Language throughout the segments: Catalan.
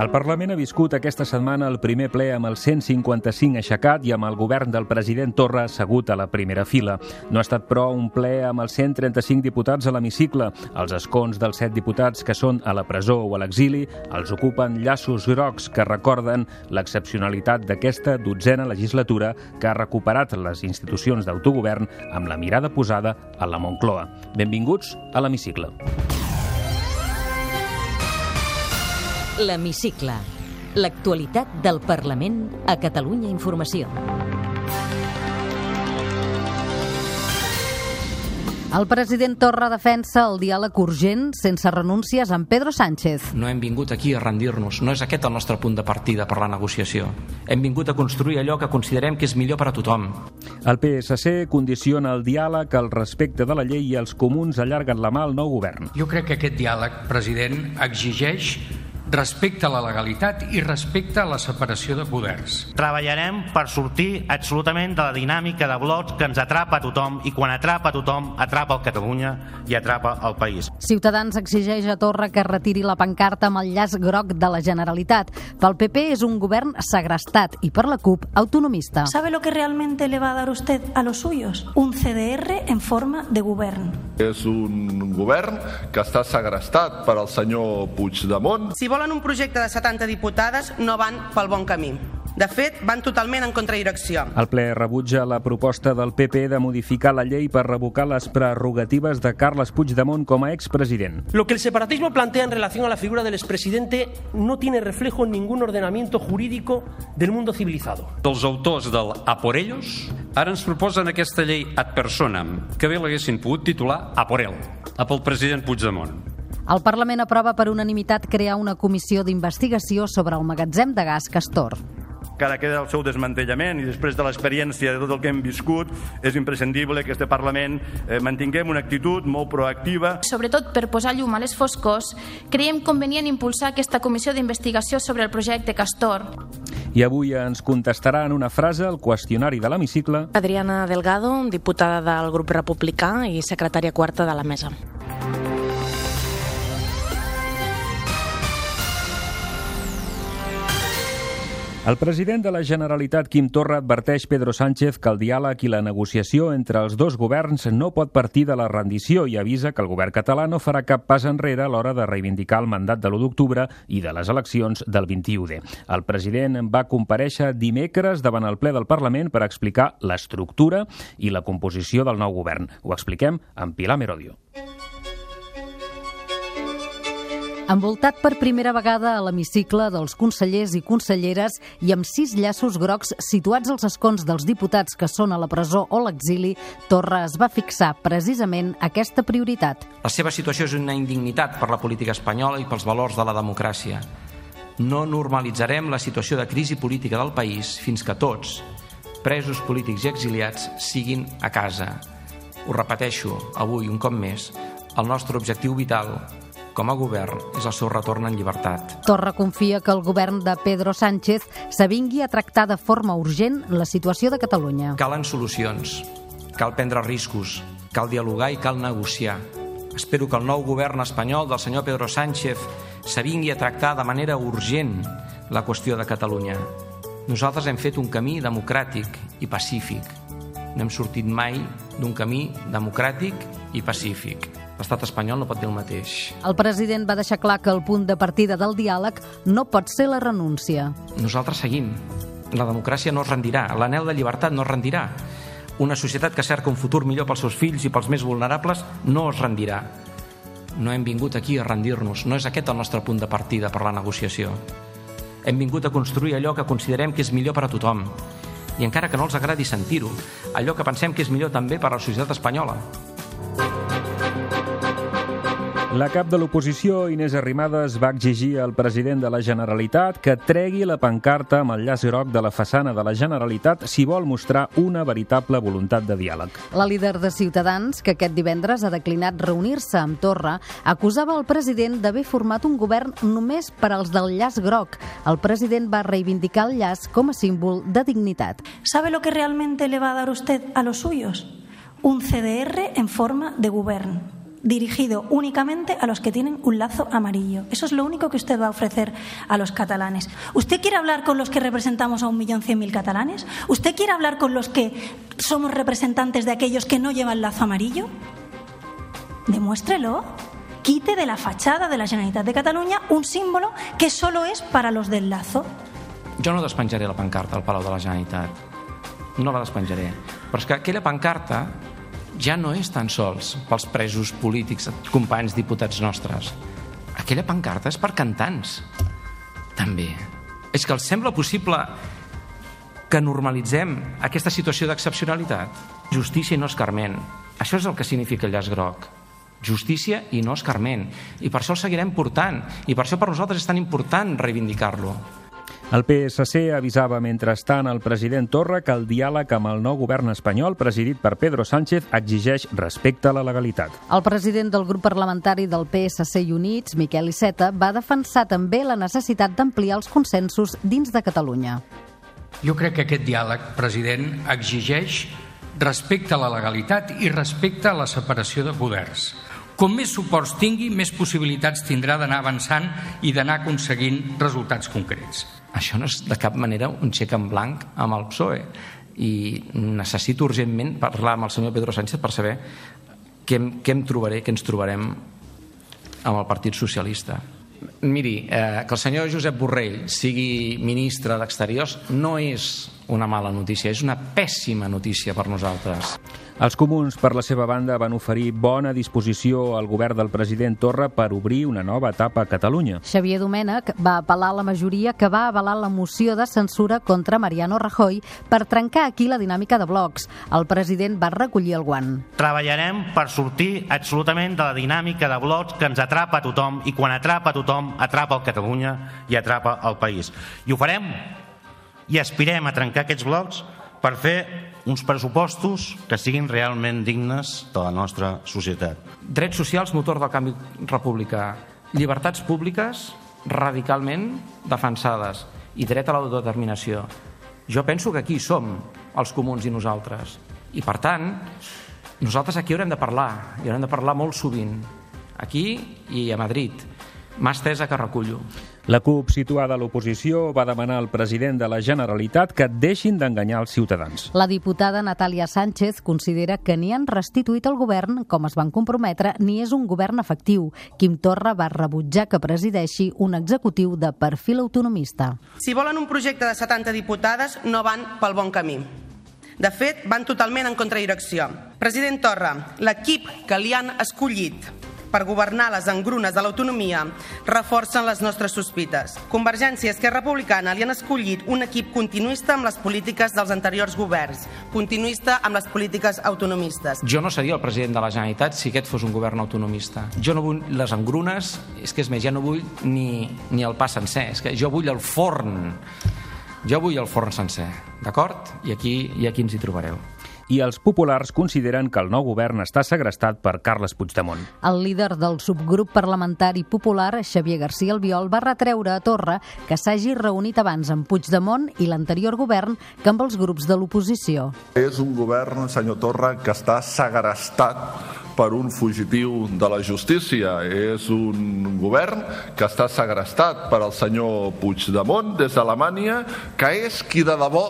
El Parlament ha viscut aquesta setmana el primer ple amb el 155 aixecat i amb el govern del president Torra assegut a la primera fila. No ha estat, però, un ple amb els 135 diputats a l'hemicicle. Els escons dels set diputats que són a la presó o a l'exili els ocupen llaços grocs que recorden l'excepcionalitat d'aquesta dotzena legislatura que ha recuperat les institucions d'autogovern amb la mirada posada a la Moncloa. Benvinguts a l'hemicicle. L'Hemicicle. L'actualitat del Parlament a Catalunya Informació. El president Torra defensa el diàleg urgent sense renúncies amb Pedro Sánchez. No hem vingut aquí a rendir-nos, no és aquest el nostre punt de partida per la negociació. Hem vingut a construir allò que considerem que és millor per a tothom. El PSC condiciona el diàleg al respecte de la llei i els comuns allarguen la mà al nou govern. Jo crec que aquest diàleg, president, exigeix respecte a la legalitat i respecte a la separació de poders. Treballarem per sortir absolutament de la dinàmica de blocs que ens atrapa a tothom i quan atrapa a tothom atrapa el Catalunya i atrapa el país. Ciutadans exigeix a Torra que retiri la pancarta amb el llaç groc de la Generalitat. Pel PP és un govern segrestat i per la CUP autonomista. ¿Sabe lo que realmente le va a dar usted a los suyos? Un CDR en forma de govern. És un govern que està segrestat per al senyor Puigdemont. Si volen un projecte de 70 diputades, no van pel bon camí. De fet, van totalment en contradirecció. El ple rebutja la proposta del PP de modificar la llei per revocar les prerrogatives de Carles Puigdemont com a expresident. Lo que el separatismo plantea en relación a la figura del expresidente no tiene reflejo en ningún ordenamiento jurídico del mundo civilizado. Els autors del A por ellos ara ens proposen aquesta llei ad personam, que bé l'haguessin pogut titular A por él, a pel president Puigdemont. El Parlament aprova per unanimitat crear una comissió d'investigació sobre el magatzem de gas Castor. que ara queda el seu desmantellament i després de l'experiència de tot el que hem viscut és imprescindible que este Parlament eh, mantinguem una actitud molt proactiva. Sobretot per posar llum a les foscors, creiem convenient impulsar aquesta comissió d'investigació sobre el projecte Castor. I avui ens contestarà en una frase el qüestionari de l'hemicicle Adriana Delgado, diputada del grup republicà i secretària quarta de la mesa. El president de la Generalitat, Quim Torra, adverteix Pedro Sánchez que el diàleg i la negociació entre els dos governs no pot partir de la rendició i avisa que el govern català no farà cap pas enrere a l'hora de reivindicar el mandat de l'1 d'octubre i de les eleccions del 21D. El president va compareixer dimecres davant el ple del Parlament per explicar l'estructura i la composició del nou govern. Ho expliquem amb Pilar Merodio. Envoltat per primera vegada a l'hemicicle dels consellers i conselleres i amb sis llaços grocs situats als escons dels diputats que són a la presó o l'exili, Torra es va fixar precisament aquesta prioritat. La seva situació és una indignitat per la política espanyola i pels valors de la democràcia. No normalitzarem la situació de crisi política del país fins que tots, presos polítics i exiliats, siguin a casa. Ho repeteixo avui un cop més, el nostre objectiu vital com a govern és el seu retorn en llibertat. Torra confia que el govern de Pedro Sánchez s'avingui a tractar de forma urgent la situació de Catalunya. Calen solucions, cal prendre riscos, cal dialogar i cal negociar. Espero que el nou govern espanyol del senyor Pedro Sánchez s'avingui a tractar de manera urgent la qüestió de Catalunya. Nosaltres hem fet un camí democràtic i pacífic. No hem sortit mai d'un camí democràtic i pacífic. L'estat espanyol no pot dir el mateix. El president va deixar clar que el punt de partida del diàleg no pot ser la renúncia. Nosaltres seguim. La democràcia no es rendirà, l'anel de llibertat no es rendirà. Una societat que cerca un futur millor pels seus fills i pels més vulnerables no es rendirà. No hem vingut aquí a rendir-nos, no és aquest el nostre punt de partida per la negociació. Hem vingut a construir allò que considerem que és millor per a tothom. I encara que no els agradi sentir-ho, allò que pensem que és millor també per a la societat espanyola. La cap de l'oposició, Inés Arrimadas, va exigir al president de la Generalitat que tregui la pancarta amb el llaç groc de la façana de la Generalitat si vol mostrar una veritable voluntat de diàleg. La líder de Ciutadans, que aquest divendres ha declinat reunir-se amb Torra, acusava el president d'haver format un govern només per als del llaç groc. El president va reivindicar el llaç com a símbol de dignitat. ¿Sabe lo que realmente le va a dar usted a los suyos? Un CDR en forma de gobierno dirigido únicamente a los que tienen un lazo amarillo. Eso es lo único que usted va a ofrecer a los catalanes. ¿Usted quiere hablar con los que representamos a un millón cien mil catalanes? ¿Usted quiere hablar con los que somos representantes de aquellos que no llevan lazo amarillo? Demuéstrelo. Quite de la fachada de la Generalitat de Catalunya un símbolo que solo es para los del lazo. Jo no despenjaré la pancarta al Palau de la Generalitat. No la despenjaré. Però és que aquella pancarta ja no és tan sols pels presos polítics, companys diputats nostres. Aquella pancarta és per cantants, també. És que els sembla possible que normalitzem aquesta situació d'excepcionalitat? Justícia i no escarment. Això és el que significa el llaç groc. Justícia i no escarment. I per això el seguirem portant. I per això per nosaltres és tan important reivindicar-lo. El PSC avisava mentrestant al president Torra que el diàleg amb el nou govern espanyol, presidit per Pedro Sánchez, exigeix respecte a la legalitat. El president del grup parlamentari del PSC i Units, Miquel Iceta, va defensar també la necessitat d'ampliar els consensos dins de Catalunya. Jo crec que aquest diàleg, president, exigeix respecte a la legalitat i respecte a la separació de poders. Com més suports tingui, més possibilitats tindrà d'anar avançant i d'anar aconseguint resultats concrets. Això no és de cap manera un xec en blanc amb el PSOE i necessito urgentment parlar amb el senyor Pedro Sánchez per saber què, què em trobaré, què ens trobarem amb el Partit Socialista. Miri, eh, que el senyor Josep Borrell sigui ministre d'Exteriors no és una mala notícia, és una pèssima notícia per nosaltres. Els comuns, per la seva banda, van oferir bona disposició al govern del president Torra per obrir una nova etapa a Catalunya. Xavier Domènech va apel·lar a la majoria que va avalar la moció de censura contra Mariano Rajoy per trencar aquí la dinàmica de blocs. El president va recollir el guant. Treballarem per sortir absolutament de la dinàmica de blocs que ens atrapa a tothom i quan atrapa a tothom atrapa el Catalunya i atrapa el país. I ho farem i aspirem a trencar aquests blocs per fer uns pressupostos que siguin realment dignes de la nostra societat. Drets socials, motor del canvi republicà. Llibertats públiques radicalment defensades i dret a l'autodeterminació. Jo penso que aquí som els comuns i nosaltres. I per tant, nosaltres aquí haurem de parlar, i haurem de parlar molt sovint, aquí i a Madrid. Mà estesa que recullo. La CUP, situada a l'oposició, va demanar al president de la Generalitat que deixin d'enganyar els ciutadans. La diputada Natàlia Sánchez considera que ni han restituït el govern, com es van comprometre, ni és un govern efectiu. Quim Torra va rebutjar que presideixi un executiu de perfil autonomista. Si volen un projecte de 70 diputades, no van pel bon camí. De fet, van totalment en contradirecció. President Torra, l'equip que li han escollit per governar les engrunes de l'autonomia reforcen les nostres sospites. Convergència i Esquerra Republicana li han escollit un equip continuista amb les polítiques dels anteriors governs, continuista amb les polítiques autonomistes. Jo no seria el president de la Generalitat si aquest fos un govern autonomista. Jo no vull les engrunes, és que és més, ja no vull ni, ni el pa sencer, és que jo vull el forn. Jo vull el forn sencer, d'acord? I aquí, I aquí ens hi trobareu i els populars consideren que el nou govern està segrestat per Carles Puigdemont. El líder del subgrup parlamentari popular, Xavier García Albiol, va retreure a Torra que s'hagi reunit abans amb Puigdemont i l'anterior govern que amb els grups de l'oposició. És un govern, senyor Torra, que està segrestat per un fugitiu de la justícia. És un govern que està segrestat per al senyor Puigdemont des d'Alemanya, que és qui de debò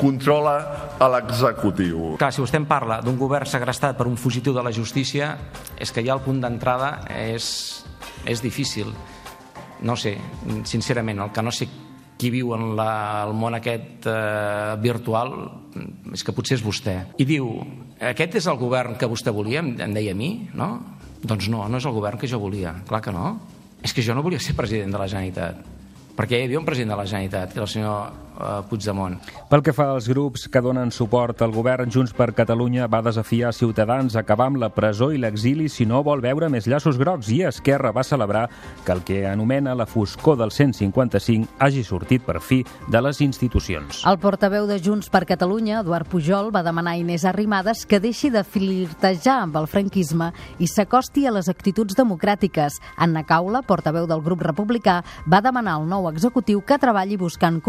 controla a l'executiu. Clar, si vostè em parla d'un govern segrestat per un fugitiu de la justícia, és que ja el punt d'entrada és, és difícil. No sé, sincerament, el que no sé qui viu en la, el món aquest eh, virtual és que potser és vostè. I diu, aquest és el govern que vostè volia, em, deia a mi, no? Doncs no, no és el govern que jo volia, clar que no. És que jo no volia ser president de la Generalitat. perquè hi havia un president de la Generalitat, que era el senyor eh, Puigdemont. Pel que fa als grups que donen suport al govern, Junts per Catalunya va desafiar Ciutadans a acabar amb la presó i l'exili si no vol veure més llaços grocs i Esquerra va celebrar que el que anomena la foscor del 155 hagi sortit per fi de les institucions. El portaveu de Junts per Catalunya, Eduard Pujol, va demanar a Inés Arrimadas que deixi de flirtejar amb el franquisme i s'acosti a les actituds democràtiques. Anna Caula, portaveu del grup republicà, va demanar al nou executiu que treballi buscant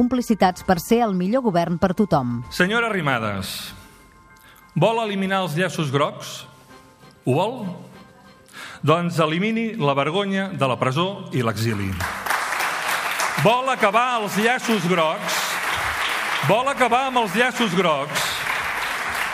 complicitats per ser el millor govern per tothom. Senyora Arrimadas, vol eliminar els llaços grocs? Ho vol? Doncs elimini la vergonya de la presó i l'exili. Vol acabar els llaços grocs? Vol acabar amb els llaços grocs?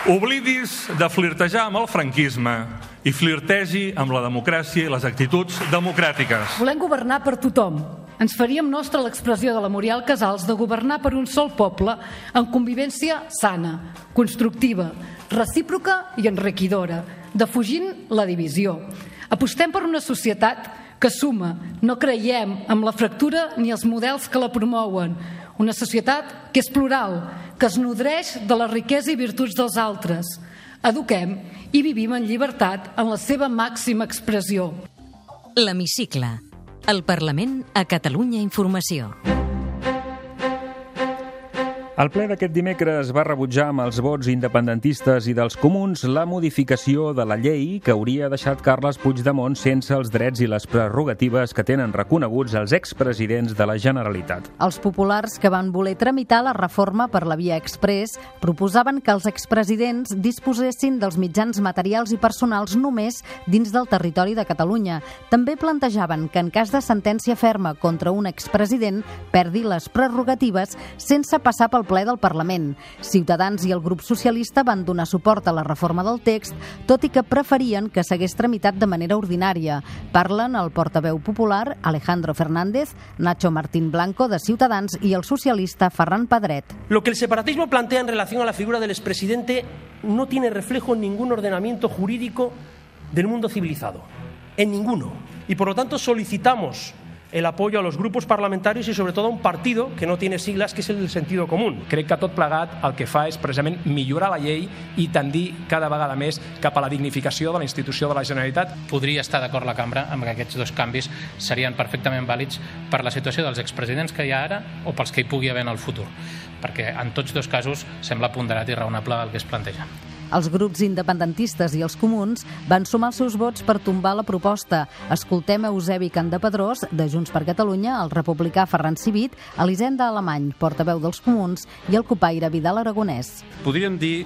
Oblidis de flirtejar amb el franquisme i flirtegi amb la democràcia i les actituds democràtiques. Volem governar per tothom. Ens faríem nostra l'expressió de la Muriel Casals de governar per un sol poble en convivència sana, constructiva, recíproca i enriquidora, defugint la divisió. Apostem per una societat que suma, no creiem amb la fractura ni els models que la promouen. Una societat que és plural, que es nodreix de la riquesa i virtuts dels altres. Eduquem i vivim en llibertat en la seva màxima expressió. L'Hemicicle. El Parlament a Catalunya Informació. El ple d'aquest dimecres va rebutjar amb els vots independentistes i dels comuns la modificació de la llei que hauria deixat Carles Puigdemont sense els drets i les prerrogatives que tenen reconeguts els expresidents de la Generalitat. Els populars que van voler tramitar la reforma per la via express proposaven que els expresidents disposessin dels mitjans materials i personals només dins del territori de Catalunya. També plantejaven que en cas de sentència ferma contra un expresident perdi les prerrogatives sense passar pel ple del Parlament. Ciutadans i el grup socialista van donar suport a la reforma del text, tot i que preferien que s'hagués tramitat de manera ordinària. Parlen el portaveu popular Alejandro Fernández, Nacho Martín Blanco de Ciutadans i el socialista Ferran Pedret. Lo que el separatismo plantea en relación a la figura del expresidente no tiene reflejo en ningún ordenamiento jurídico del mundo civilizado. En ninguno. Y por lo tanto solicitamos el apoyo a los grupos parlamentarios y sobre todo a un partido que no tiene siglas, que és el del sentido común. Crec que tot plegat el que fa és precisament millorar la llei i tendir cada vegada més cap a la dignificació de la institució de la Generalitat. Podria estar d'acord la cambra amb que aquests dos canvis serien perfectament vàlids per la situació dels expresidents que hi ha ara o pels que hi pugui haver en el futur, perquè en tots dos casos sembla ponderat i raonable el que es planteja. Els grups independentistes i els comuns van sumar els seus vots per tombar la proposta. Escoltem Eusebi Candepedrós, de Junts per Catalunya, el republicà Ferran Civit, Elisenda Alemany, portaveu dels comuns, i el copaire Vidal Aragonès. Podríem dir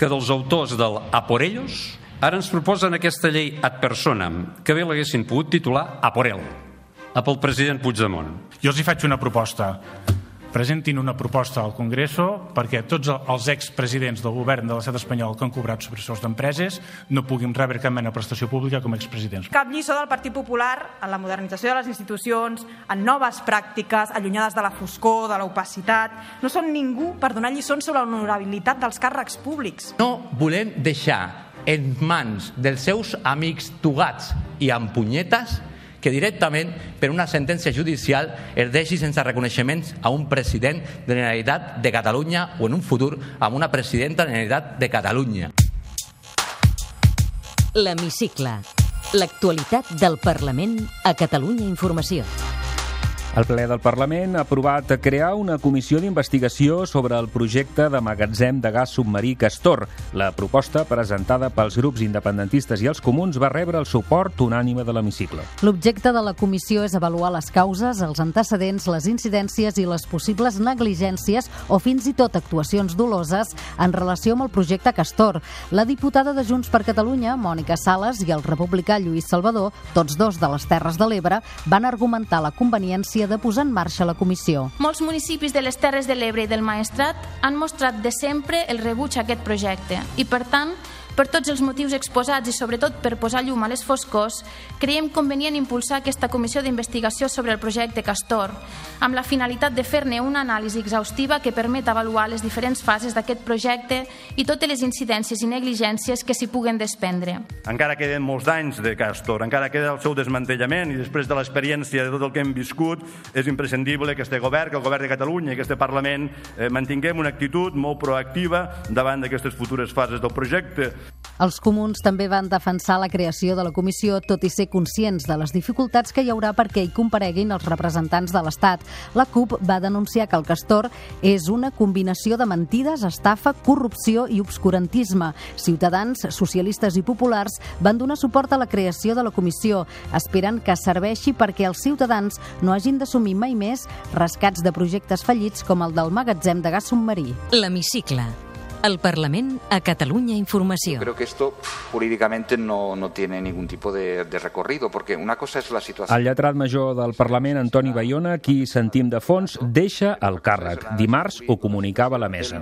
que dels autors del A por ellos ara ens proposen aquesta llei ad personam, que bé l'haguessin pogut titular A por él, a pel president Puigdemont. Jo els hi faig una proposta presentin una proposta al Congreso perquè tots els expresidents del govern de l'estat espanyol que han cobrat sobresous d'empreses no puguin rebre cap mena de prestació pública com a expresidents. Cap lliçó del Partit Popular en la modernització de les institucions, en noves pràctiques, allunyades de la foscor, de l'opacitat. No són ningú per donar lliçons sobre l'honorabilitat dels càrrecs públics. No volem deixar en mans dels seus amics tugats i amb punyetes que directament per una sentència judicial es deixi sense reconeixements a un president de la Generalitat de Catalunya o en un futur amb una presidenta de la Generalitat de Catalunya. L'Hemicicle. L'actualitat del Parlament a Catalunya Informació. El ple del Parlament ha aprovat crear una comissió d'investigació sobre el projecte de magatzem de gas submarí Castor. La proposta, presentada pels grups independentistes i els comuns, va rebre el suport unànime de l'hemicicle. L'objecte de la comissió és avaluar les causes, els antecedents, les incidències i les possibles negligències o fins i tot actuacions doloses en relació amb el projecte Castor. La diputada de Junts per Catalunya, Mònica Sales, i el republicà Lluís Salvador, tots dos de les Terres de l'Ebre, van argumentar la conveniència de posar en marxa la comissió. Molts municipis de les Terres de l'Ebre i del Maestrat han mostrat de sempre el rebuig a aquest projecte i, per tant, Per tots els motius exposats i sobretot per posar llum a les foscors, creiem convenient impulsar aquesta comissió d'investigació sobre el projecte Castor, amb la finalitat de fer-ne una anàlisi exhaustiva que permet avaluar les diferents fases d'aquest projecte i totes les incidències i negligències que s'hi puguen desprendre. Encara queden molts d'anys de Castor, encara queda el seu desmantellament i després de l'experiència de tot el que hem viscut és imprescindible que este govern, que el govern de Catalunya i que este Parlament eh, mantinguem una actitud molt proactiva davant d'aquestes futures fases del projecte. Els comuns també van defensar la creació de la comissió, tot i ser conscients de les dificultats que hi haurà perquè hi compareguin els representants de l'Estat. La CUP va denunciar que el castor és una combinació de mentides, estafa, corrupció i obscurantisme. Ciutadans, socialistes i populars van donar suport a la creació de la comissió, esperant que serveixi perquè els ciutadans no hagin d'assumir mai més rescats de projectes fallits com el del magatzem de gas submarí. L'hemicicle. El Parlament a Catalunya Informació. Creo que esto jurídicamente no, no tiene ningún tipo de, de recorrido, porque una cosa es la situación... El lletrat major del Parlament, Antoni Bayona, qui sentim de fons, deixa el càrrec. Dimarts ho comunicava la mesa.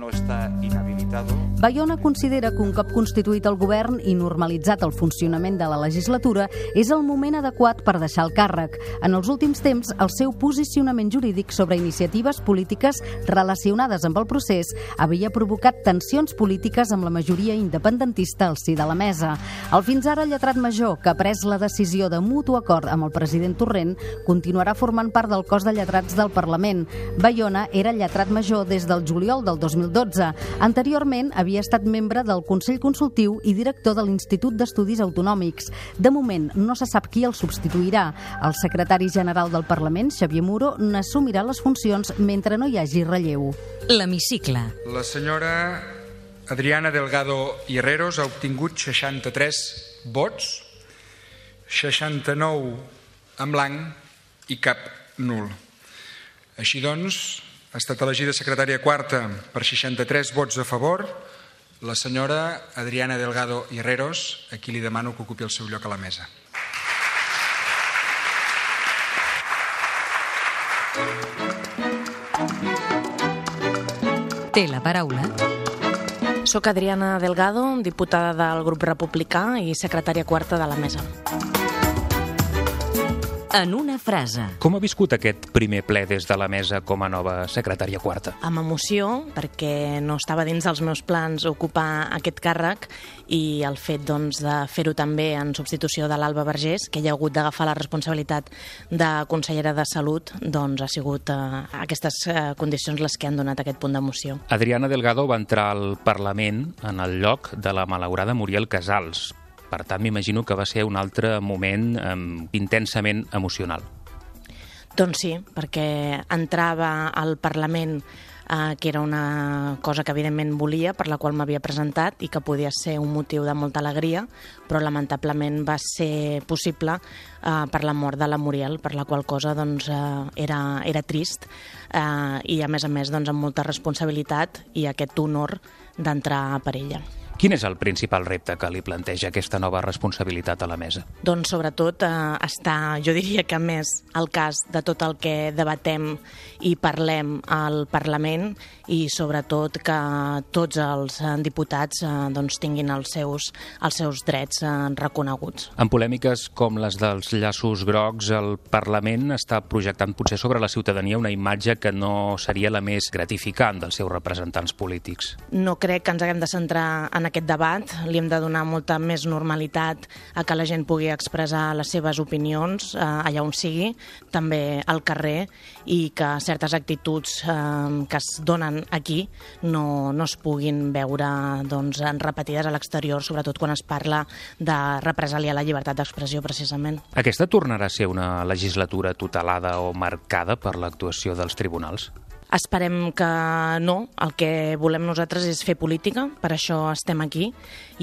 Bayona considera que un cop constituït el govern i normalitzat el funcionament de la legislatura és el moment adequat per deixar el càrrec. En els últims temps, el seu posicionament jurídic sobre iniciatives polítiques relacionades amb el procés havia provocat tensions polítiques amb la majoria independentista al si de la mesa. El fins ara lletrat major, que ha pres la decisió de mutu acord amb el president Torrent, continuarà formant part del cos de lletrats del Parlament. Bayona era lletrat major des del juliol del 2012. Anteriorment havia estat membre del Consell Consultiu i director de l'Institut d'Estudis Autonòmics. De moment no se sap qui el substituirà. El secretari general del Parlament, Xavier Muro, n'assumirà les funcions mentre no hi hagi relleu. L'hemicicle. La senyora Adriana Delgado Herreros ha obtingut 63 vots, 69 en blanc i cap nul. Així doncs, ha estat elegida secretària quarta per 63 vots a favor la senyora Adriana Delgado Herreros, a qui li demano que ocupi el seu lloc a la mesa. Té la paraula Soc Adriana Delgado, diputada del grup republicà i secretària quarta de la mesa. En una frase. Com ha viscut aquest primer ple des de la mesa com a nova secretària quarta? Amb emoció, perquè no estava dins dels meus plans ocupar aquest càrrec i el fet doncs, de fer-ho també en substitució de l'Alba Vergés, que ja ha hagut d'agafar la responsabilitat de consellera de Salut, doncs ha sigut eh, aquestes eh, condicions les que han donat aquest punt d'emoció. Adriana Delgado va entrar al Parlament en el lloc de la malaurada Muriel Casals. Per tant, m'imagino que va ser un altre moment eh, intensament emocional. Doncs sí, perquè entrava al Parlament eh, que era una cosa que evidentment volia, per la qual m'havia presentat i que podia ser un motiu de molta alegria, però lamentablement va ser possible eh, per la mort de la Muriel, per la qual cosa doncs, eh, era, era trist eh, i a més a més doncs, amb molta responsabilitat i aquest honor d'entrar per ella. Quin és el principal repte que li planteja aquesta nova responsabilitat a la mesa? Doncs sobretot eh, està, jo diria que més al cas de tot el que debatem i parlem al Parlament i sobretot que tots els eh, diputats eh, doncs, tinguin els seus, els seus drets eh, reconeguts. En polèmiques com les dels llaços grocs, el Parlament està projectant potser sobre la ciutadania una imatge que no seria la més gratificant dels seus representants polítics. No crec que ens haguem de centrar en aquest debat, li hem de donar molta més normalitat a que la gent pugui expressar les seves opinions eh, allà on sigui, també al carrer, i que certes actituds eh, que es donen aquí no, no es puguin veure doncs, repetides a l'exterior, sobretot quan es parla de represaliar la llibertat d'expressió, precisament. Aquesta tornarà a ser una legislatura tutelada o marcada per l'actuació dels tribunals? Esperem que no. El que volem nosaltres és fer política, per això estem aquí.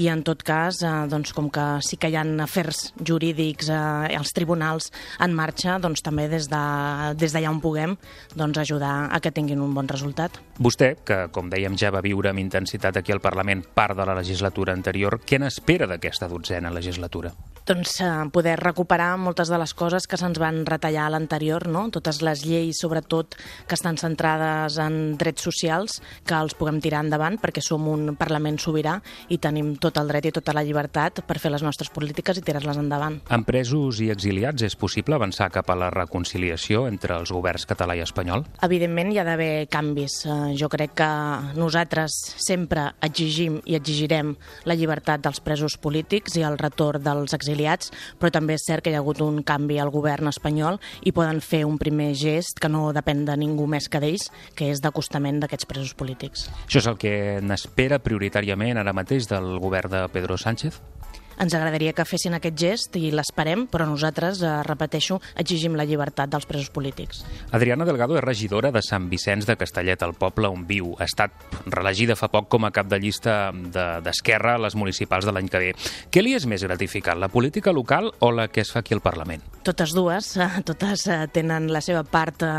I en tot cas, eh, doncs, com que sí que hi ha afers jurídics eh, als tribunals en marxa, doncs també des d'allà de, des on puguem doncs, ajudar a que tinguin un bon resultat. Vostè, que com dèiem ja va viure amb intensitat aquí al Parlament part de la legislatura anterior, què n'espera d'aquesta dotzena legislatura? Doncs eh, poder recuperar moltes de les coses que se'ns van retallar a l'anterior, no? totes les lleis, sobretot, que estan centrades en drets socials que els puguem tirar endavant perquè som un Parlament sobirà i tenim tot el dret i tota la llibertat per fer les nostres polítiques i tirar-les endavant. Amb presos i exiliats és possible avançar cap a la reconciliació entre els governs català i espanyol? Evidentment hi ha d'haver canvis. Eh, jo crec que nosaltres sempre exigim i exigirem la llibertat dels presos polítics i el retorn dels exiliats, però també és cert que hi ha hagut un canvi al govern espanyol i poden fer un primer gest que no depèn de ningú més que d'ells, que és d'acostament d'aquests presos polítics. Això és el que n'espera prioritàriament ara mateix del govern de Pedro Sánchez? Ens agradaria que fessin aquest gest i l'esperem, però nosaltres, eh, repeteixo, exigim la llibertat dels presos polítics. Adriana Delgado és regidora de Sant Vicenç de Castellet, el poble on viu. Ha estat reelegida fa poc com a cap de llista d'Esquerra de, a les municipals de l'any que ve. Què li és més gratificant, la política local o la que es fa aquí al Parlament? Totes dues, eh, totes eh, tenen la seva part eh,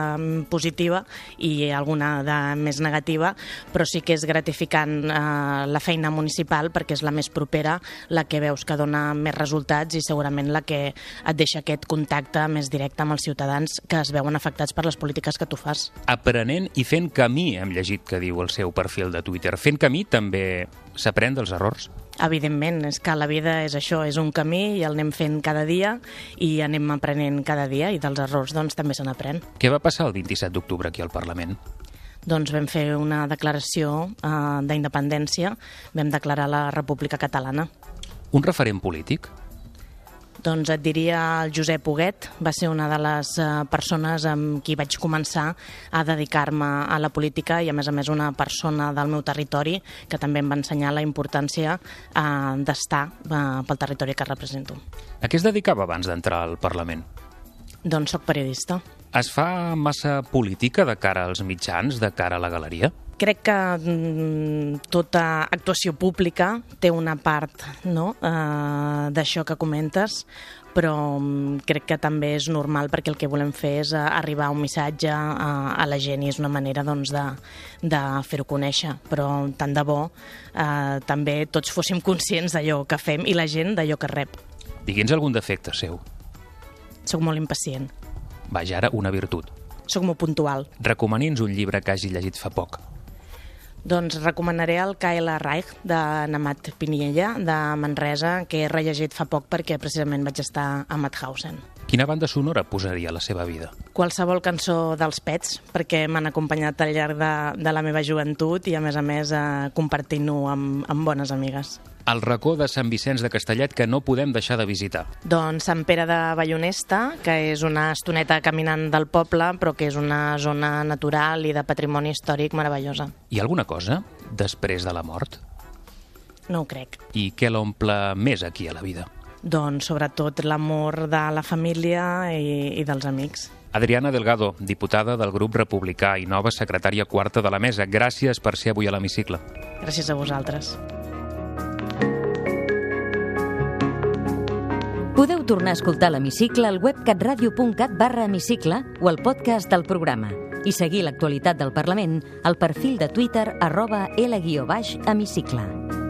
positiva i alguna de més negativa, però sí que és gratificant la feina municipal perquè és la més propera, la que veus que dona més resultats i segurament la que et deixa aquest contacte més directe amb els ciutadans que es veuen afectats per les polítiques que tu fas. Aprenent i fent camí, hem llegit que diu el seu perfil de Twitter. Fent camí també s'aprèn dels errors? Evidentment, és que la vida és això, és un camí i el anem fent cada dia i anem aprenent cada dia i dels errors doncs també se n'aprèn. Què va passar el 27 d'octubre aquí al Parlament? doncs vam fer una declaració eh, d'independència, vam declarar la República Catalana. Un referent polític? Doncs et diria el Josep Huguet, va ser una de les eh, persones amb qui vaig començar a dedicar-me a la política i a més a més una persona del meu territori que també em va ensenyar la importància eh, d'estar eh, pel territori que represento. A què es dedicava abans d'entrar al Parlament? Doncs sóc periodista. Es fa massa política de cara als mitjans, de cara a la galeria? Crec que mm, tota actuació pública té una part no? eh, d'això que comentes, però mm, crec que també és normal perquè el que volem fer és eh, arribar un missatge a, a la gent i és una manera doncs, de, de fer-ho conèixer. Però tant de bo eh, també tots fóssim conscients d'allò que fem i la gent d'allò que rep. Digui'ns algun defecte seu. Soc molt impacient. Vaja, ara una virtut. Soc molt puntual. Recomani'ns un llibre que hagi llegit fa poc. Doncs recomanaré el K.L. Reich de Namat Piniella, de Manresa, que he rellegit fa poc perquè precisament vaig estar a Mauthausen. Quina banda sonora posaria a la seva vida? Qualsevol cançó dels Pets, perquè m'han acompanyat al llarg de, de la meva joventut i, a més a més, eh, compartint-ho amb, amb bones amigues el racó de Sant Vicenç de Castellet que no podem deixar de visitar? Doncs Sant Pere de Ballonesta, que és una estoneta caminant del poble, però que és una zona natural i de patrimoni històric meravellosa. Hi ha alguna cosa després de la mort? No ho crec. I què l'omple més aquí a la vida? Doncs sobretot l'amor de la família i, i dels amics. Adriana Delgado, diputada del grup republicà i nova secretària quarta de la mesa. Gràcies per ser avui a l'hemicicle. Gràcies a vosaltres. Podeu tornar a escoltar l'hemicicle al web catradio.cat barra hemicicle o al podcast del programa i seguir l'actualitat del Parlament al perfil de Twitter arroba L-hemicicle.